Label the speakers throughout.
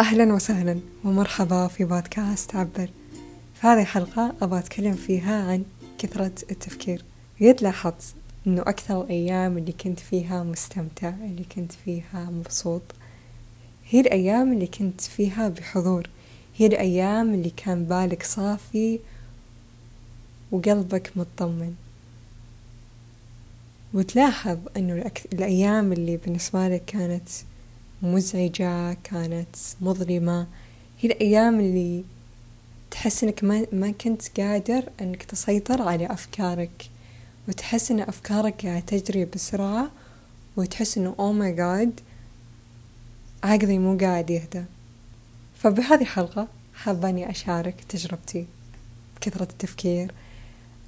Speaker 1: أهلا وسهلا ومرحبا في بودكاست عبر. في هذه الحلقة أبغى أتكلم فيها عن كثرة التفكير. قد لاحظت أنه أكثر الأيام اللي كنت فيها مستمتع اللي كنت فيها مبسوط هي الأيام اللي كنت فيها بحضور. هي الأيام اللي كان بالك صافي وقلبك مطمن. وتلاحظ أنه الأيام اللي بالنسبة لك كانت مزعجة كانت مظلمة. هي الأيام اللي تحس إنك ما, ما كنت قادر إنك تسيطر على أفكارك وتحس إن أفكارك قاعدة تجري بسرعة وتحس إنه أو ماي جاد عقلي مو قاعد يهدى. فبهذه الحلقة حابة إني أشارك تجربتي بكثرة التفكير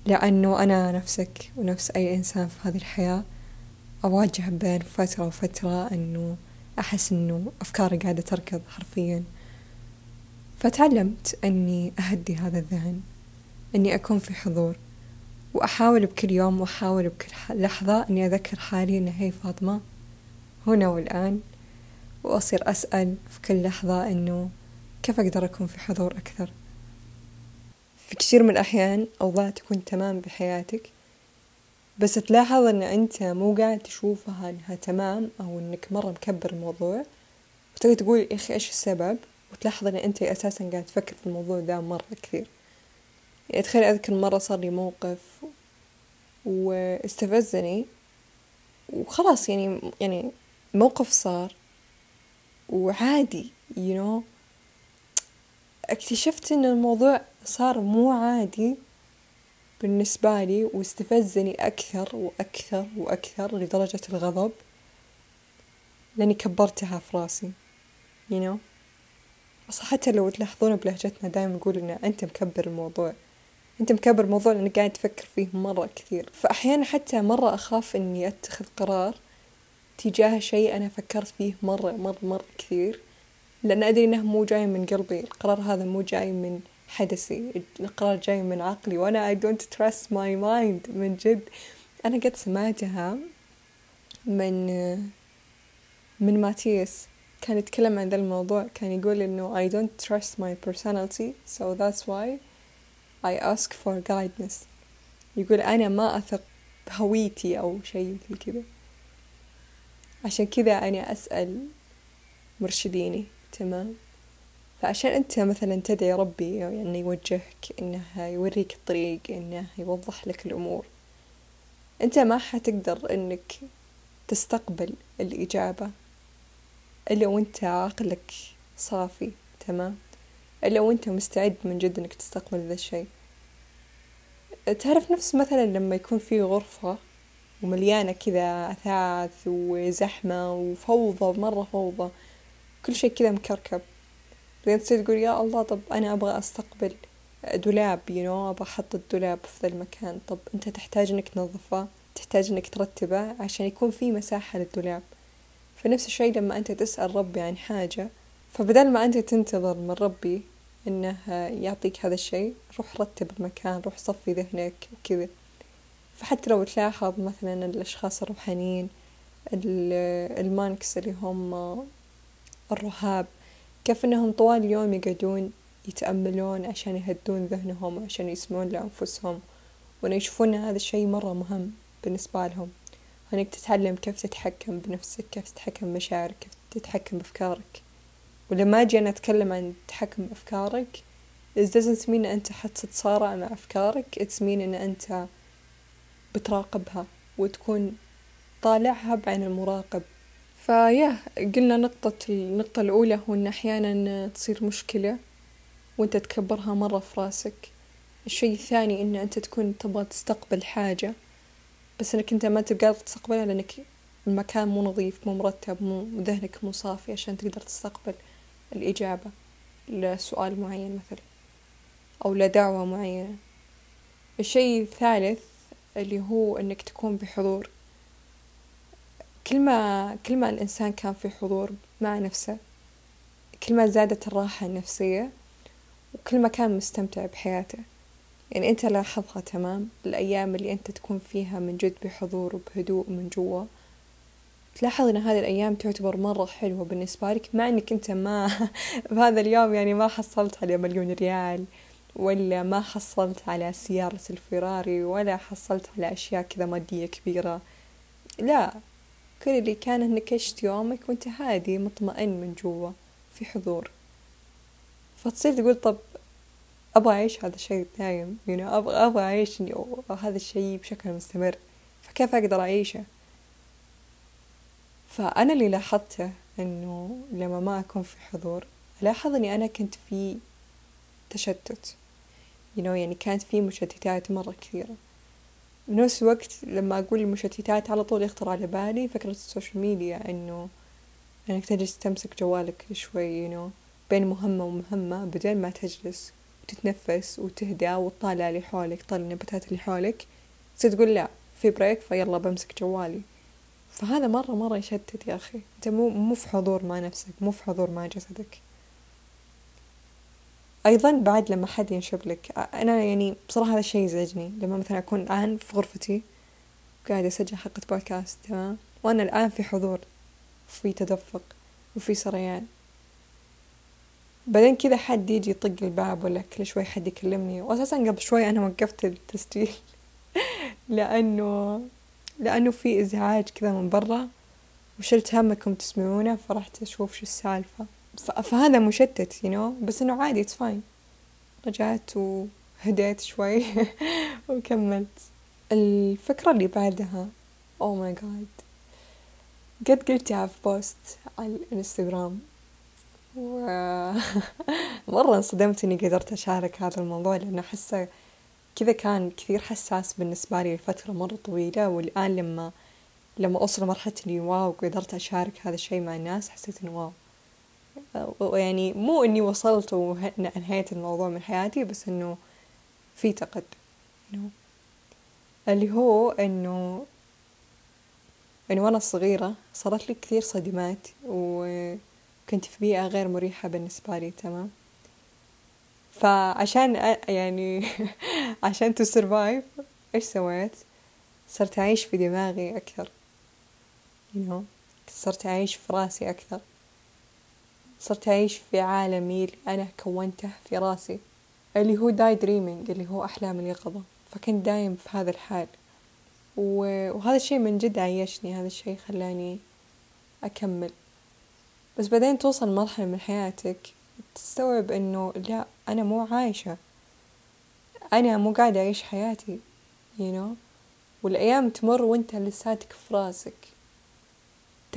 Speaker 1: لأنه أنا نفسك ونفس أي إنسان في هذه الحياة أواجه بين فترة وفترة أنه أحس أنه أفكاري قاعدة تركض حرفيا. فتعلمت أني أهدي هذا الذهن أني أكون في حضور وأحاول بكل يوم وأحاول بكل لحظة أني أذكر حالي أن هي فاطمة. هنا والآن وأصير أسأل في كل لحظة أنه كيف أقدر أكون في حضور أكثر؟ في كثير من الأحيان أوضاع تكون تمام بحياتك. بس تلاحظ إن أنت مو قاعد تشوفها انها تمام أو إنك مرة مكبر الموضوع. وتقدر تقول يا أخي إيش السبب؟ وتلاحظ إن أنت أساسا قاعد تفكر في الموضوع ذا مرة كثير. يعني تخيل أذكر مرة صار لي موقف واستفزني وخلاص يعني يعني موقف صار وعادي you know. اكتشفت إن الموضوع صار مو عادي. بالنسبة لي واستفزني أكثر وأكثر وأكثر لدرجة الغضب لأني كبرتها في راسي you know. بس حتى لو تلاحظون بلهجتنا دايما نقول إن أنت مكبر الموضوع. أنت مكبر الموضوع لأنك قاعد تفكر فيه مرة كثير. فأحيانا حتى مرة أخاف إني أتخذ قرار تجاه شيء أنا فكرت فيه مرة مرة مرة كثير لأن أدري إنه مو جاي من قلبي. القرار هذا مو جاي من حدثي. القرار جاي من عقلي وأنا I don't trust my mind من جد. أنا قد سمعتها من من ماتيس كان يتكلم عن ذا الموضوع كان يقول إنه I don't trust my personality so that's why I ask for guidance. يقول أنا ما أثق بهويتي أو شيء مثل كذا. عشان كذا أنا أسأل مرشديني. تمام. فعشان أنت مثلا تدعي ربي يعني يوجهك إنه يوريك الطريق إنه يوضح لك الأمور أنت ما حتقدر إنك تستقبل الإجابة إلا وأنت عقلك صافي تمام؟ إلا وأنت مستعد من جد إنك تستقبل ذا الشيء. تعرف نفس مثلا لما يكون في غرفة ومليانة كذا أثاث وزحمة وفوضى مرة فوضى كل شيء كذا مكركب. بعدين تصير تقول يا الله طب أنا أبغى أستقبل دولاب يو know, أبغى أحط الدولاب في ذا المكان. طب أنت تحتاج إنك تنظفه تحتاج إنك ترتبه عشان يكون في مساحة للدولاب. فنفس الشيء لما أنت تسأل ربي عن حاجة فبدل ما أنت تنتظر من ربي إنه يعطيك هذا الشيء روح رتب المكان روح صفي ذهنك وكذا فحتى لو تلاحظ مثلا الأشخاص الروحانيين المانكس اللي هم الرهاب كيف إنهم طوال اليوم يقعدون يتأملون عشان يهدون ذهنهم عشان يسمعون لأنفسهم وأن يشوفون هذا الشيء مرة مهم بالنسبة لهم. وإنك تتعلم كيف تتحكم بنفسك كيف تتحكم بمشاعرك كيف تتحكم بأفكارك. ولما أجي أنا أتكلم عن التحكم بأفكارك it doesn't mean إن أنت حتتصارع مع أفكارك it's mean إن أنت بتراقبها وتكون طالعها بعين المراقب. فيا قلنا نقطة النقطة الأولى هو إن أحيانا تصير مشكلة وأنت تكبرها مرة في راسك. الشي الثاني إن أنت تكون تبغى تستقبل حاجة بس إنك أنت ما تبقى تستقبلها لأنك المكان مو نظيف مو مرتب مو ذهنك مو صافي عشان تقدر تستقبل الإجابة لسؤال معين مثلا أو لدعوة معينة. الشي الثالث اللي هو إنك تكون بحضور. كل ما كل ما الإنسان كان في حضور مع نفسه كل ما زادت الراحة النفسية وكل ما كان مستمتع بحياته. يعني أنت لاحظها تمام؟ الأيام اللي أنت تكون فيها من جد بحضور وبهدوء من جوا. تلاحظ إن هذه الأيام تعتبر مرة حلوة بالنسبة لك مع إنك أنت ما بهذا اليوم يعني ما حصلت على مليون ريال ولا ما حصلت على سيارة الفيراري ولا حصلت على أشياء كذا مادية كبيرة. لا. كل اللي كان انك عشت يومك وانت هادي مطمئن من جوا في حضور. فتصير تقول طب أبغى أعيش هذا الشيء دايم you know أبغى أبغى أعيش هذا الشيء بشكل مستمر. فكيف أقدر أعيشه؟ فأنا اللي لاحظته إنه لما ما أكون في حضور ألاحظ إني أنا كنت في تشتت. Know يعني كانت في مشتتات مرة كثيرة. بنفس الوقت لما أقول المشتتات على طول يخطر على بالي فكرة السوشيال ميديا إنه إنك تجلس تمسك جوالك شوي you know بين مهمة ومهمة بدل ما تجلس وتتنفس وتهدى وتطالع اللي حولك طالع النباتات اللي حولك تصير تقول لا في بريك فيلا بمسك جوالي. فهذا مرة مرة يشتت يا أخي. أنت مو مو في حضور مع نفسك مو في حضور مع جسدك. أيضا بعد لما حد ينشب لك أنا يعني بصراحة هذا الشيء يزعجني لما مثلا أكون الآن في غرفتي قاعدة أسجل حلقة بودكاست تمام؟ وأنا الآن في حضور وفي تدفق وفي سريان. بعدين كذا حد يجي يطق الباب ولا كل شوي حد يكلمني وأساسا قبل شوي أنا وقفت التسجيل. لأنه لأنه في إزعاج كذا من برا وشلت همكم تسمعونه فرحت أشوف شو السالفة. فهذا مشتت you know. بس إنه عادي it's fine. رجعت وهديت شوي وكملت. الفكرة اللي بعدها oh my god. قد قلتها في post على الإنستغرام. و مرة انصدمت إني قدرت أشارك هذا الموضوع لأنه أحسه كذا كان كثير حساس بالنسبة لي لفترة مرة طويلة والآن لما لما أوصل لمرحلة إني wow قدرت أشارك هذا الشيء مع الناس حسيت إنه wow. يعني مو إني وصلت وانهيت الموضوع من حياتي بس إنه في تقدم you اللي هو إنه إنه وأنا صغيرة صارت لي كثير صدمات وكنت في بيئة غير مريحة بالنسبة لي تمام؟ فعشان يعني عشان to survive إيش سويت؟ صرت أعيش في دماغي أكثر you know. صرت أعيش في رأسي أكثر. صرت أعيش في عالمي اللي أنا كونته في راسي اللي هو daydreaming اللي هو أحلام اليقظة فكنت دايم في هذا الحال. وهذا الشيء من جد عيشني هذا الشيء خلاني أكمل. بس بعدين توصل مرحلة من حياتك تستوعب إنه لا أنا مو عايشة. أنا مو قاعدة أعيش حياتي you know. والأيام تمر وأنت لساتك في راسك.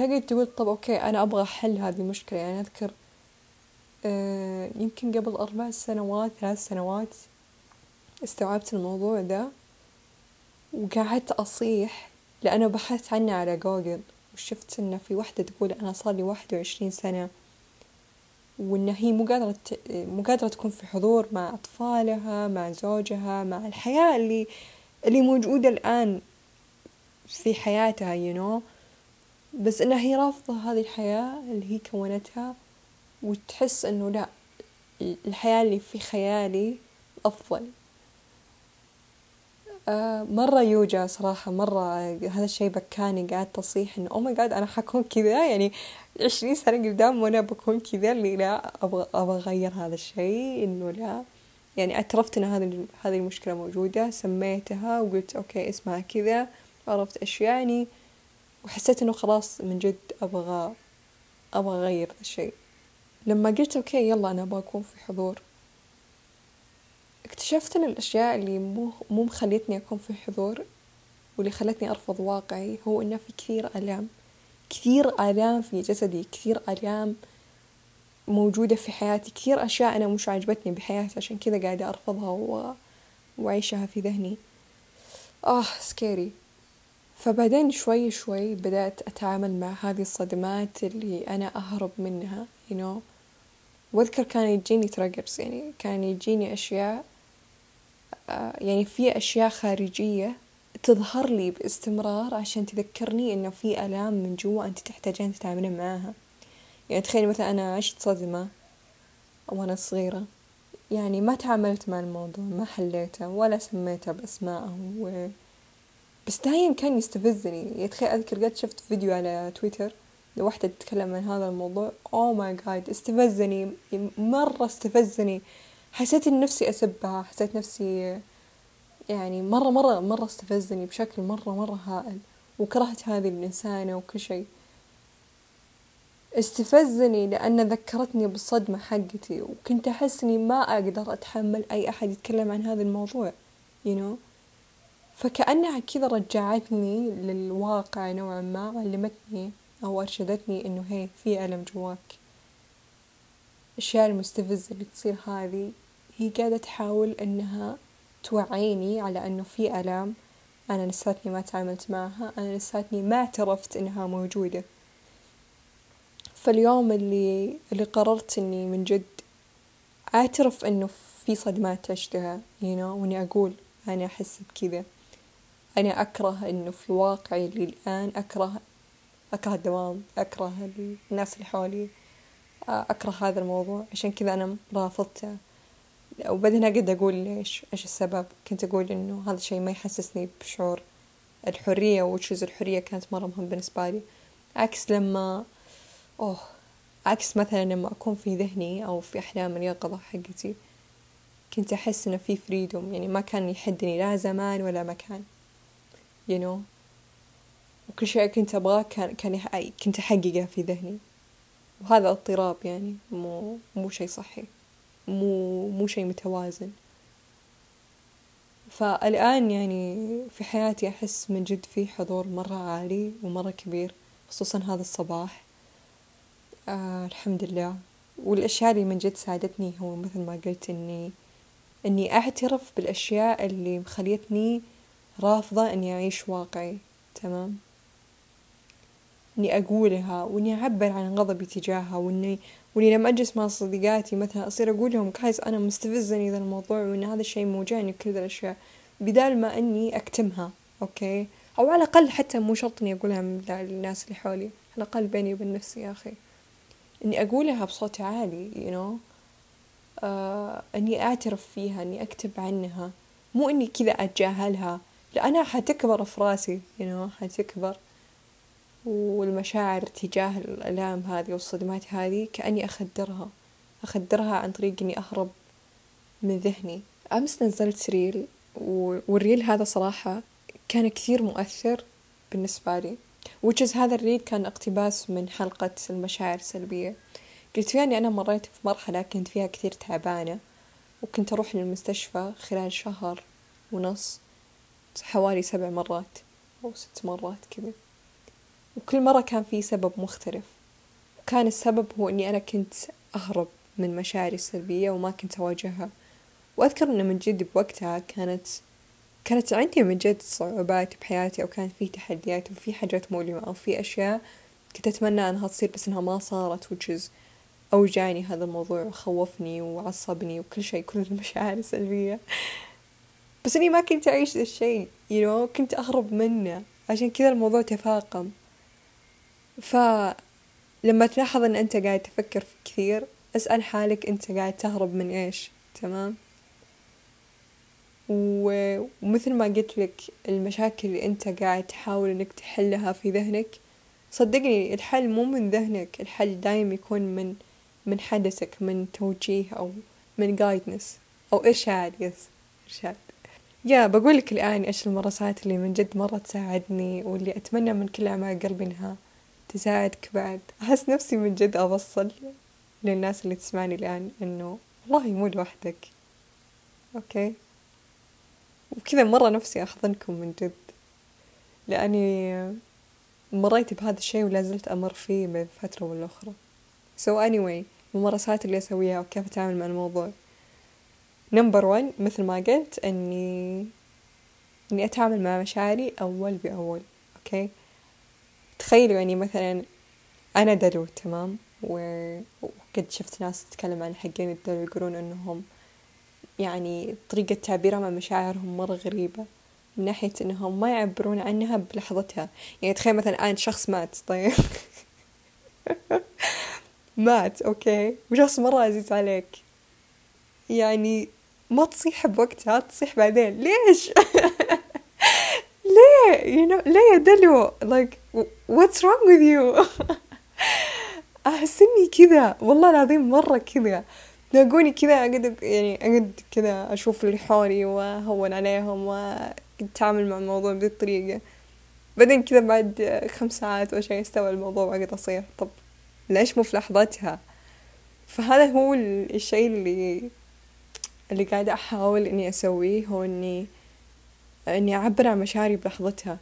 Speaker 1: تقعد تقول طب okay أنا أبغى أحل هذه المشكلة. يعني أذكر آه يمكن قبل أربع سنوات ثلاث سنوات استوعبت الموضوع ده وقعدت أصيح لأنه بحثت عنه على جوجل وشفت إنه في وحدة تقول أنا صار لي واحد وعشرين سنة وإن هي مو قادرة مو قادرة تكون في حضور مع أطفالها مع زوجها مع الحياة اللي اللي موجودة الآن في حياتها you know. بس إنها هي رافضة هذه الحياة اللي هي كونتها وتحس إنه لا الحياة اللي في خيالي أفضل. آه مرة يوجا صراحة مرة هذا الشيء بكاني قاعد تصيح إنه oh my god أنا حكون كذا؟ يعني عشرين سنة قدام وأنا بكون كذا اللي لا أبغى أبغى أغير هذا الشيء إنه لا. يعني اعترفت إن هذه هذه المشكلة موجودة سميتها وقلت okay اسمها كذا عرفت إيش يعني. وحسيت إنه خلاص من جد أبغى أبغى أغير الشيء. لما قلت أوكي يلا أنا أبغى أكون في حضور. اكتشفت إن الأشياء اللي مو مو مخليتني أكون في حضور واللي خلتني أرفض واقعي هو إنه في كثير آلام. كثير آلام في جسدي كثير آلام موجودة في حياتي. كثير أشياء أنا مش عجبتني بحياتي عشان كذا قاعدة أرفضها و... وأعيشها في ذهني. آه scary فبعدين شوي شوي بدأت أتعامل مع هذه الصدمات اللي أنا أهرب منها you know وأذكر كان يجيني triggers يعني كان يجيني أشياء آه، يعني في أشياء خارجية تظهر لي باستمرار عشان تذكرني إنه في آلام من جوا أنت تحتاجين تتعاملين معاها يعني تخيلي مثلا أنا عشت صدمة وأنا صغيرة يعني ما تعاملت مع الموضوع ما حليته ولا سميته بأسمائه. بس دايم كان يستفزني. يعني تخيل أذكر قد شفت فيديو على تويتر لوحدة تتكلم عن هذا الموضوع. أوه ماي جاد استفزني. مرة استفزني. حسيت إن نفسي أسبها. حسيت نفسي يعني مرة مرة مرة استفزني بشكل مرة مرة هائل. وكرهت هذه الإنسانة وكل شيء. استفزني لأن ذكرتني بالصدمة حقتي. وكنت أحس إني ما أقدر أتحمل أي أحد يتكلم عن هذا الموضوع you know. فكأنها كذا رجعتني للواقع نوعا ما علمتني أو أرشدتني إنه هي في ألم جواك. الأشياء المستفزة اللي تصير هذه هي قاعدة تحاول إنها توعيني على إنه في ألام أنا لساتني ما تعاملت معها أنا لساتني ما اعترفت إنها موجودة. فاليوم اللي اللي قررت إني من جد أعترف إنه في صدمات عشتها you know وإني أقول أنا أحس بكذا. أنا أكره إنه في واقعي اللي الآن أكره أكره الدوام أكره الناس اللي حولي أكره هذا الموضوع. عشان كذا أنا رافضته. وبعدين قد أقول ليش؟ إيش السبب؟ كنت أقول إنه هذا الشيء ما يحسسني بشعور الحرية وتشوز الحرية كانت مرة مهم بالنسبة لي. عكس لما أوه عكس مثلا لما أكون في ذهني أو في أحلام اليقظة حقتي كنت أحس إنه في فريدوم يعني ما كان يحدني لا زمان ولا مكان. You know. وكل شيء كنت أبغاه كان كان كنت أحققه في ذهني. وهذا اضطراب يعني مو مو شيء صحي. مو مو شيء متوازن. فالآن يعني في حياتي أحس من جد في حضور مرة عالي ومرة كبير خصوصا هذا الصباح. آه الحمد لله. والأشياء اللي من جد ساعدتني هو مثل ما قلت إني إني أعترف بالأشياء اللي مخليتني رافضة إني أعيش واقعي تمام؟ إني أقولها وإني أعبر عن غضبي تجاهها وإني وإني لما أجلس مع صديقاتي مثلا أصير أقول لهم كايس أنا مستفزني ذا الموضوع وإن هذا الشيء موجعني كل ذا الأشياء بدال ما إني أكتمها أوكي؟ أو على الأقل حتى مو شرط إني أقولها للناس اللي حولي على الأقل بيني وبين نفسي يا أخي. إني أقولها بصوت عالي you know آه إني أعترف فيها إني أكتب عنها. مو إني كذا أتجاهلها. لأنها حتكبر في راسي know حتكبر. والمشاعر تجاه الآلام هذه والصدمات هذه كأني أخدرها. أخدرها عن طريق إني أهرب من ذهني. أمس نزلت reel وال reel هذا صراحة كان كثير مؤثر بالنسبة لي. وجزء هذا ال reel كان اقتباس من حلقة المشاعر السلبية. قلت فيها إني أنا مريت في مرحلة كنت فيها كثير تعبانة وكنت أروح للمستشفى خلال شهر ونص. حوالي سبع مرات أو ست مرات كذا. وكل مرة كان في سبب مختلف. وكان السبب هو إني أنا كنت أهرب من مشاعري السلبية وما كنت أواجهها. وأذكر إنه من جد بوقتها كانت كانت عندي من جد صعوبات بحياتي أو كان في تحديات وفي حاجات مؤلمة أو في أشياء كنت أتمنى أنها تصير بس إنها ما صارت which أوجعني هذا الموضوع وخوفني وعصبني وكل شيء كل المشاعر السلبية. بس إني ما كنت أعيش ذا الشيء you know كنت أهرب منه. عشان كذا الموضوع تفاقم. فلما تلاحظ إن أنت قاعد تفكر كثير أسأل حالك أنت قاعد تهرب من إيش تمام؟ ومثل ما قلت لك المشاكل اللي أنت قاعد تحاول إنك تحلها في ذهنك صدقني الحل مو من ذهنك الحل دايم يكون من من حدثك من توجيه أو من جايدنس أو إرشاد يس إرشاد. يا بقول لك الآن إيش المراسات اللي من جد مرة تساعدني واللي أتمنى من كل اعماق قلبي إنها تساعدك بعد. أحس نفسي من جد أوصل للناس اللي تسمعني الآن إنه والله مو لوحدك. okay؟ وكذا مرة نفسي أحضنكم من جد. لأني مريت بهذا الشيء ولا زلت أمر فيه بين فترة والأخرى so anyway الممارسات اللي أسويها وكيف أتعامل مع الموضوع. number one مثل ما قلت إني إني أتعامل مع مشاعري أول بأول okay؟ تخيلوا يعني مثلا أنا دلو تمام؟ وقد شفت ناس تتكلم عن حقين الدلو يقولون إنهم يعني طريقة تعبيرهم عن مشاعرهم مرة غريبة من ناحية إنهم ما يعبرون عنها بلحظتها. يعني تخيل مثلا الآن شخص مات طيب؟ مات okay؟ وشخص مرة عزيز عليك. يعني ما تصيح بوقتها تصيح بعدين. ليش؟ ليه؟ You know ليه يا دلو؟ Like what's wrong with you? أحس إني كذا. والله العظيم مرة كذا. تلاقوني كذا أقعد يعني أقعد كذا أشوف اللي حولي وأهون عليهم وأتعامل مع الموضوع بذي الطريقة بعدين كذا بعد خمس ساعات أو شيء استوى الموضوع وأقعد أصيح. طب ليش مو في لحظتها فهذا هو الشيء اللي اللي قاعدة أحاول إني أسويه هو إني إني أعبر عن مشاعري بلحظتها.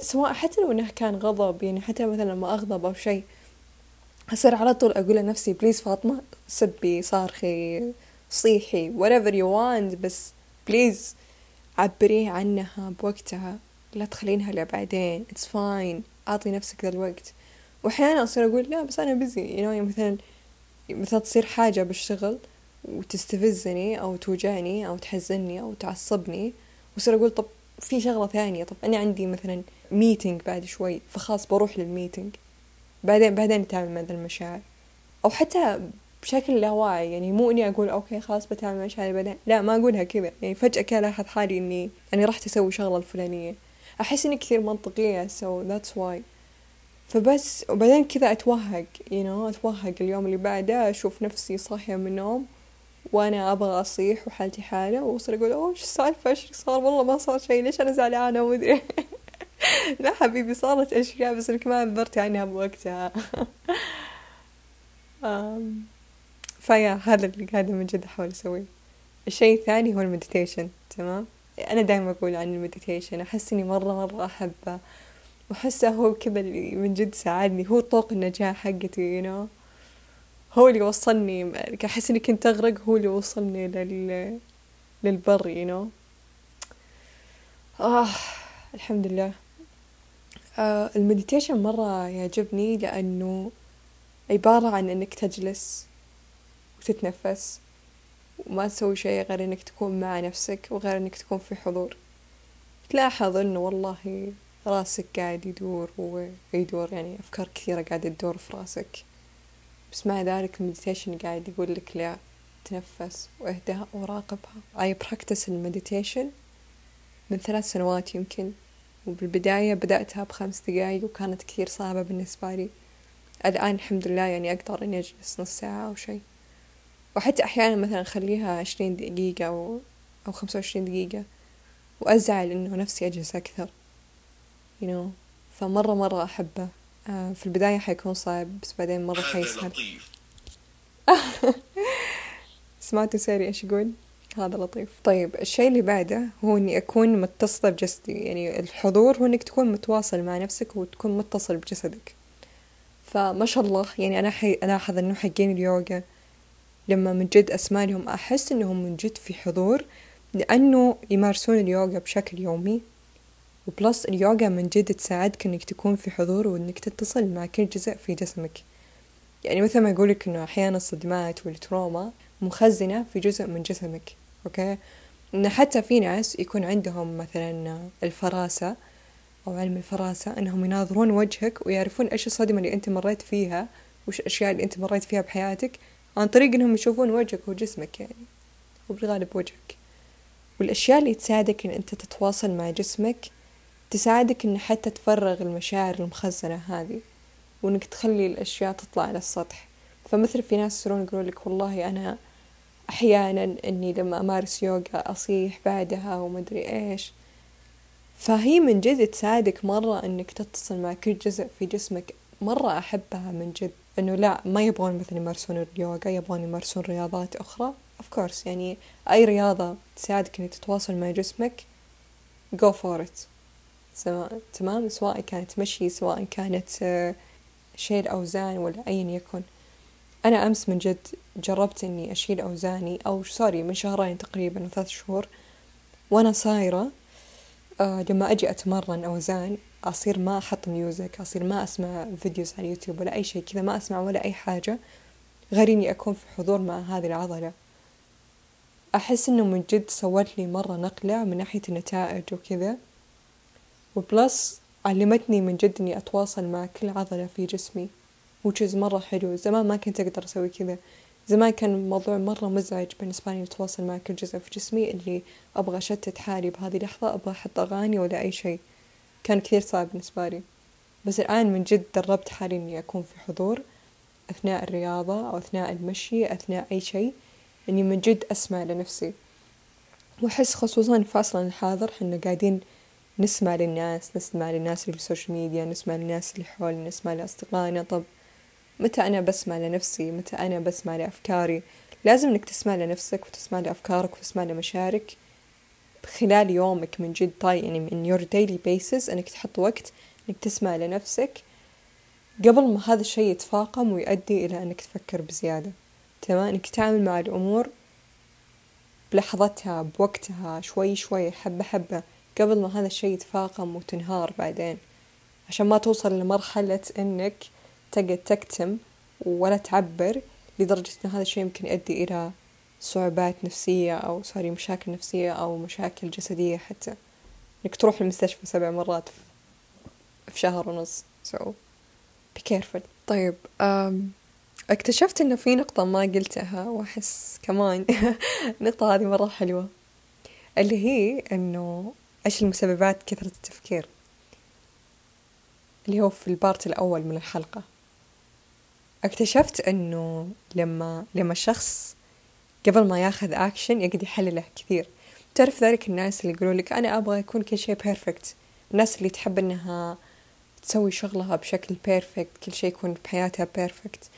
Speaker 1: سواء حتى لو إنه كان غضب يعني حتى مثلا لما أغضب أو شيء أصير على طول أقول لنفسي please فاطمة سبي صارخي صيحي whatever you want بس please عبري عنها بوقتها لا تخلينها لبعدين it's fine أعطي نفسك ذا الوقت. وأحيانا أصير أقول لا بس أنا busy you know يعني مثلا مثلا تصير حاجة بالشغل وتستفزني أو توجعني أو تحزني أو تعصبني وأصير أقول طب في شغلة ثانية طب أنا عندي مثلا meeting بعد شوي فخلاص بروح لل meeting بعدين بعدين نتعامل مع ذا المشاعر. أو حتى بشكل لا واعي يعني مو إني أقول okay خلاص بتعامل مع مشاعري بعدين لا ما أقولها كذا. يعني فجأة كذا لاحظ حالي إني أنا رحت أسوي شغلة الفلانية. أحس إني كثير منطقية so that's why. فبس وبعدين كذا أتوهق you know أتوهق اليوم اللي بعده أشوف نفسي صاحية من النوم. وأنا أبغى أصيح وحالتي حالة وأوصل أقول أوه إيش السالفة؟ إيش صار؟ والله ما صار شيء ليش أنا زعلانة؟ ومدري لا حبيبي صارت أشياء بس إنك ما عبرتي عنها بوقتها فيا هذا اللي قاعدة من جد أحاول أسويه. الشيء الثاني هو ال meditation تمام؟ أنا دائما أقول عن ال meditation أحس إني مرة مرة أحبه. وأحسه هو كذا اللي من جد ساعدني. هو طوق النجاة حقتي you know هو اللي وصلني أحس إني كنت أغرق هو اللي وصلني لل للبر you know. آه الحمد لله. آه ال meditation مرة يعجبني لأنه عبارة عن إنك تجلس وتتنفس وما تسوي شيء غير إنك تكون مع نفسك وغير إنك تكون في حضور. تلاحظ إنه والله راسك قاعد يدور ويدور يعني أفكار كثيرة قاعدة تدور في راسك. بس مع ذلك ال meditation قاعد يقول لك لا تنفس واهدى وراقبها. I practice ال meditation من ثلاث سنوات يمكن. وبالبداية بدأتها بخمس دقايق وكانت كثير صعبة بالنسبة لي. الآن الحمد لله يعني أقدر إني أجلس نص ساعة أو شيء. وحتى أحيانا مثلا أخليها عشرين دقيقة أو أو خمسة وعشرين دقيقة. وأزعل إنه نفسي أجلس أكثر. You know. فمرة مرة أحبه. في البداية حيكون صعب بس بعدين مرة حيسهل سمعتوا ساري إيش يقول؟ هذا لطيف. طيب الشيء اللي بعده هو إني أكون متصلة بجسدي. يعني الحضور هو إنك تكون متواصل مع نفسك وتكون متصل بجسدك. فما شاء الله يعني أنا حي ألاحظ إنه حقين اليوغا. لما من جد أسمع لهم أحس إنهم من جد في حضور لأنه يمارسون اليوغا بشكل يومي. و plus اليوغا من جد تساعدك إنك تكون في حضور وإنك تتصل مع كل جزء في جسمك. يعني مثل ما يقولك إنه أحيانا الصدمات وال trauma مخزنة في جزء من جسمك okay؟ إن حتى في ناس يكون عندهم مثلا الفراسة أو علم الفراسة إنهم يناظرون وجهك ويعرفون إيش الصدمة اللي أنت مريت فيها وش الأشياء اللي أنت مريت فيها بحياتك عن طريق إنهم يشوفون وجهك وجسمك يعني وبالغالب وجهك. والأشياء اللي تساعدك إن أنت تتواصل مع جسمك تساعدك إن حتى تفرغ المشاعر المخزنة هذه وإنك تخلي الأشياء تطلع على السطح. فمثل في ناس يصيرون يقولون لك والله أنا أحيانا إني لما أمارس يوغا أصيح بعدها ومدري إيش. فهي من جد تساعدك مرة إنك تتصل مع كل جزء في جسمك. مرة أحبها من جد. إنه لا ما يبغون مثلا يمارسون اليوغا يبغون يمارسون رياضات أخرى. Of course يعني أي رياضة تساعدك إنك تتواصل مع جسمك go for it. تمام سواء كانت مشي سواء كانت شيل أوزان ولا أيا يكن. أنا أمس من جد جربت إني أشيل أوزاني أو سوري من شهرين تقريبا ثلاث شهور. وأنا صايرة آه لما أجي أتمرن أوزان أصير ما أحط music أصير ما أسمع فيديوز على اليوتيوب ولا أي شيء كذا ما أسمع ولا أي حاجة. غير إني أكون في حضور مع هذه العضلة. أحس إنه من جد سوت لي مرة نقلة من ناحية النتائج وكذا. و plus علمتني من جد إني أتواصل مع كل عضلة في جسمي. و it's مرة حلو. زمان ما كنت أقدر أسوي كذا. زمان كان الموضوع مرة مزعج بالنسبة لي أتواصل مع كل جزء في جسمي اللي أبغى أشتت حالي بهذه اللحظة أبغى أحط أغاني ولا أي شيء. كان كثير صعب بالنسبة لي. بس الآن من جد دربت حالي إني أكون في حضور أثناء الرياضة أو أثناء المشي أثناء أي شيء إني من جد أسمع لنفسي. وأحس خصوصا في عصرنا الحاضر حنا قاعدين نسمع للناس نسمع للناس اللي في السوشيال ميديا نسمع للناس اللي حولنا نسمع لأصدقائنا. طب متى أنا بسمع لنفسي؟ متى أنا بسمع لأفكاري؟ لازم إنك تسمع لنفسك وتسمع لأفكارك وتسمع لمشاعرك. خلال يومك من جد طاي يعني من your daily basis إنك تحط وقت إنك تسمع لنفسك قبل ما هذا الشيء يتفاقم ويؤدي إلى إنك تفكر بزيادة. تمام؟ إنك تتعامل مع الأمور بلحظتها بوقتها شوي شوي حبة حبة. قبل ما هذا الشيء يتفاقم وتنهار بعدين. عشان ما توصل لمرحلة إنك تقعد تكتم ولا تعبر لدرجة إن هذا الشيء يمكن يؤدي إلى صعوبات نفسية أو سوري مشاكل نفسية أو مشاكل جسدية حتى. إنك تروح المستشفى سبع مرات في شهر ونص. So be careful. طيب اكتشفت إنه في نقطة ما قلتها وأحس كمان. النقطة هذه مرة حلوة. اللي هي إنه إيش المسببات كثرة التفكير؟ اللي هو في ال part الأول من الحلقة. اكتشفت إنه لما لما الشخص قبل ما ياخذ أكشن يقعد يحلله كثير. تعرف ذلك الناس اللي يقولوا لك أنا أبغى يكون كل شيء perfect الناس اللي تحب إنها تسوي شغلها بشكل perfect كل شيء يكون بحياتها perfect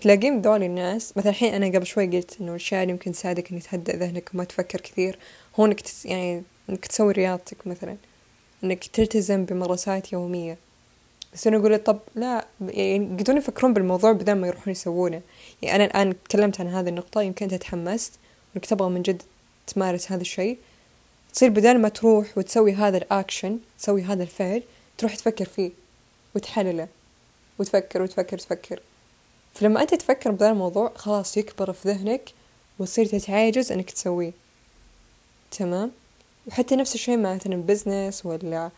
Speaker 1: تلاقين ذول الناس مثلا الحين أنا قبل شوي قلت إنه الأشياء اللي يمكن تساعدك إنك تهدئ ذهنك وما تفكر كثير. هو إنك يعني إنك تسوي رياضتك مثلا إنك تلتزم بممارسات يومية. بس أنا أقول طب لا يعني يقدرون يفكرون بالموضوع بدل ما يروحون يسوونه. يعني أنا الآن تكلمت عن هذه النقطة يمكن أنت تحمست إنك تبغى من جد تمارس هذا الشيء. تصير بدل ما تروح وتسوي هذا الأكشن تسوي هذا الفعل تروح تفكر فيه وتحلله. وتفكر وتفكر وتفكر. فلما أنت تفكر بهذا الموضوع خلاص يكبر في ذهنك وتصير تتعاجز إنك تسويه. تمام؟ وحتى نفس الشيء مثلا business ولا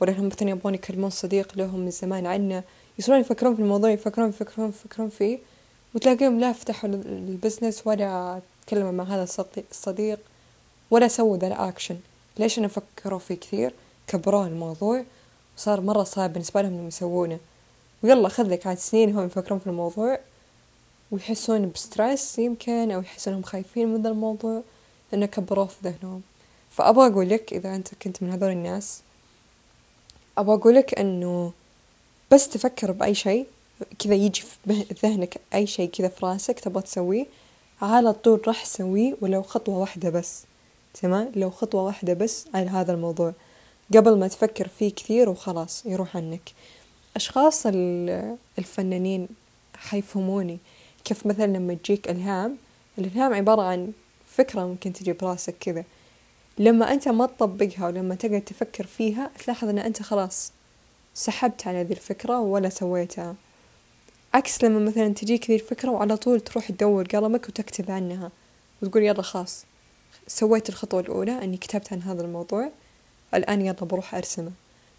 Speaker 1: ولا هم مثلا يبغون يكلمون صديق لهم من زمان عنه يصيرون يفكرون في الموضوع يفكرون يفكرون يفكرون فيه وتلاقيهم لا فتحوا ال business ولا تكلموا مع هذا الصديق ولا سووا ذا الأكشن ليش؟ لأن فكروا فيه كثير؟ كبروا الموضوع وصار مرة صعب بالنسبة لهم إنهم يسوونه. ويلا خذ لك عاد سنين هم يفكرون في الموضوع ويحسون بستريس يمكن أو يحسون إنهم خايفين من ذا الموضوع لأنه كبروه في ذهنهم. فأبغى أقول لك إذا أنت كنت من هذول الناس أبغى أقول لك إنه بس تفكر بأي شيء كذا يجي في ذهنك أي شيء كذا في راسك تبغى تسويه على طول راح تسويه ولو خطوة واحدة بس تمام؟ لو خطوة واحدة بس على هذا الموضوع قبل ما تفكر فيه كثير وخلاص يروح عنك. أشخاص الفنانين حيفهموني كيف مثلا لما تجيك إلهام الإلهام عبارة عن فكرة ممكن تجي براسك كذا. لما أنت ما تطبقها ولما تقعد تفكر فيها تلاحظ أن أنت خلاص سحبت على ذي الفكرة ولا سويتها. عكس لما مثلا تجيك ذي الفكرة وعلى طول تروح تدور قلمك وتكتب عنها وتقول يلا خلاص سويت الخطوة الأولى أني كتبت عن هذا الموضوع الآن يلا بروح أرسمه.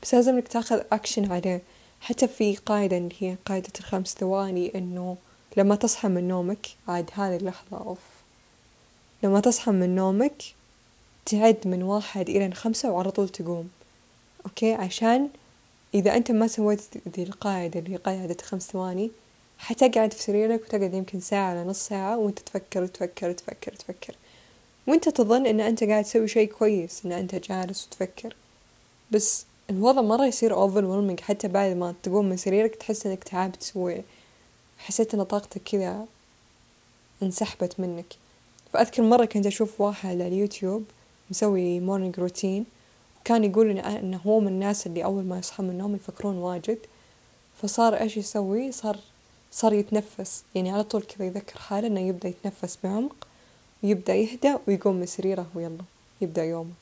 Speaker 1: بس لازم إنك تاخذ أكشن عليه حتى في قاعدة اللي هي قاعدة الخمس ثواني إنه لما تصحى من نومك عاد هذه اللحظة أوف. لما تصحى من نومك تعد من واحد إلى خمسة وعلى طول تقوم. أوكي؟ عشان إذا أنت ما سويت ذي القاعدة اللي هي قاعدة خمس ثواني حتقعد في سريرك وتقعد يمكن ساعة ولا نص ساعة وأنت تفكر وتفكر وتفكر وتفكر. وأنت تظن إن أنت قاعد تسوي شيء كويس إن أنت جالس وتفكر. بس الوضع مرة يصير overwhelming. حتى بعد ما تقوم من سريرك تحس إنك تعبت وحسيت إن طاقتك كذا انسحبت منك. فأذكر مرة كنت أشوف واحد على اليوتيوب مسوي morning routine كان يقول إنه هو من الناس اللي أول ما يصحى من النوم يفكرون واجد. فصار إيش يسوي؟ صار صار يتنفس. يعني على طول كذا يذكر حاله إنه يبدأ يتنفس بعمق ويبدأ يهدأ ويقوم من سريره ويلا يبدأ يومه.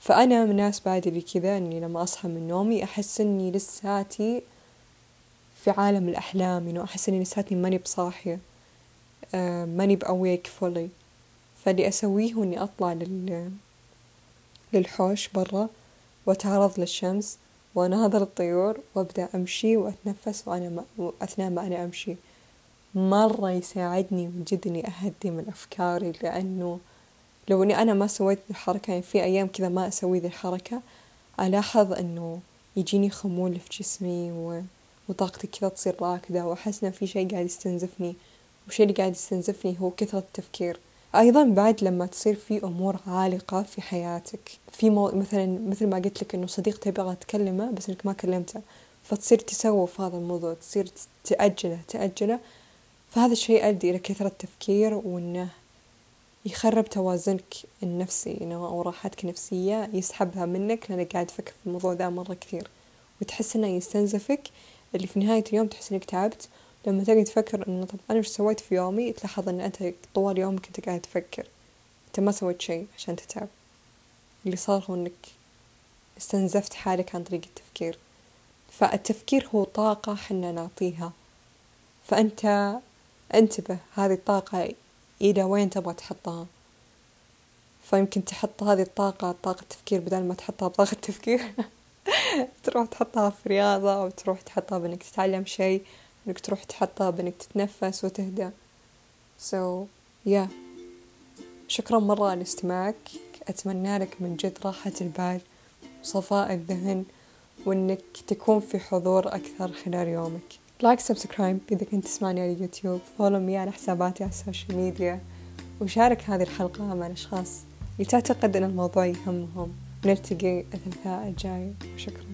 Speaker 1: فأنا من الناس بعد اللي كذا إني لما أصحى من نومي أحس إني لساتي في عالم الأحلام إنه أحس إني لساتني ماني بصاحية آه ماني بأويك فولي فاللي أسويه هو إني أطلع لل للحوش برا وأتعرض للشمس وأناظر الطيور وأبدأ أمشي وأتنفس وأنا أثناء ما أنا أمشي. مرة يساعدني من جد إني أهدي من أفكاري لأنه لو إني أنا ما سويت الحركة يعني في أيام كذا ما أسوي ذي الحركة ألاحظ إنه يجيني خمول في جسمي وطاقتي كذا تصير راكدة وأحس إن في شي قاعد يستنزفني والشي اللي قاعد يستنزفني هو كثرة التفكير. أيضا بعد لما تصير في أمور عالقة في حياتك في مو مثلا مثل ما قلت لك إنه صديق تبغى تكلمه بس إنك ما كلمته فتصير تسوف هذا الموضوع تصير تأجله تأجله. فهذا الشيء يؤدي إلى كثرة تفكير وإنه يخرب توازنك النفسي أو راحتك النفسية يسحبها منك لأنك قاعد تفكر في الموضوع ذا مرة كثير. وتحس إنه يستنزفك اللي في نهاية اليوم تحس إنك تعبت لما تقعد تفكر إنه طب أنا وش سويت في يومي؟ تلاحظ إن أنت طوال يومك أنت قاعد تفكر. أنت ما سويت شيء عشان تتعب. اللي صار هو إنك استنزفت حالك عن طريق التفكير. فالتفكير هو طاقة حنا نعطيها. فأنت انتبه هذه الطاقة إلى وين تبغى تحطها. فيمكن تحط هذه الطاقة طاقة تفكير بدل ما تحطها بطاقة تفكير تروح تحطها في رياضة أو تروح تحطها بإنك تتعلم شيء. إنك تروح تحطها بإنك تتنفس وتهدى. So yeah. شكرا مرة لاستماعك أتمنى لك من جد راحة البال وصفاء الذهن وإنك تكون في حضور أكثر خلال يومك. like subscribe إذا كنت تسمعني على اليوتيوب. follow me على حساباتي على ال social media وشارك هذه الحلقة مع الأشخاص اللي تعتقد أن الموضوع يهمهم. نلتقي الثلاثاء الجاي. شكرا.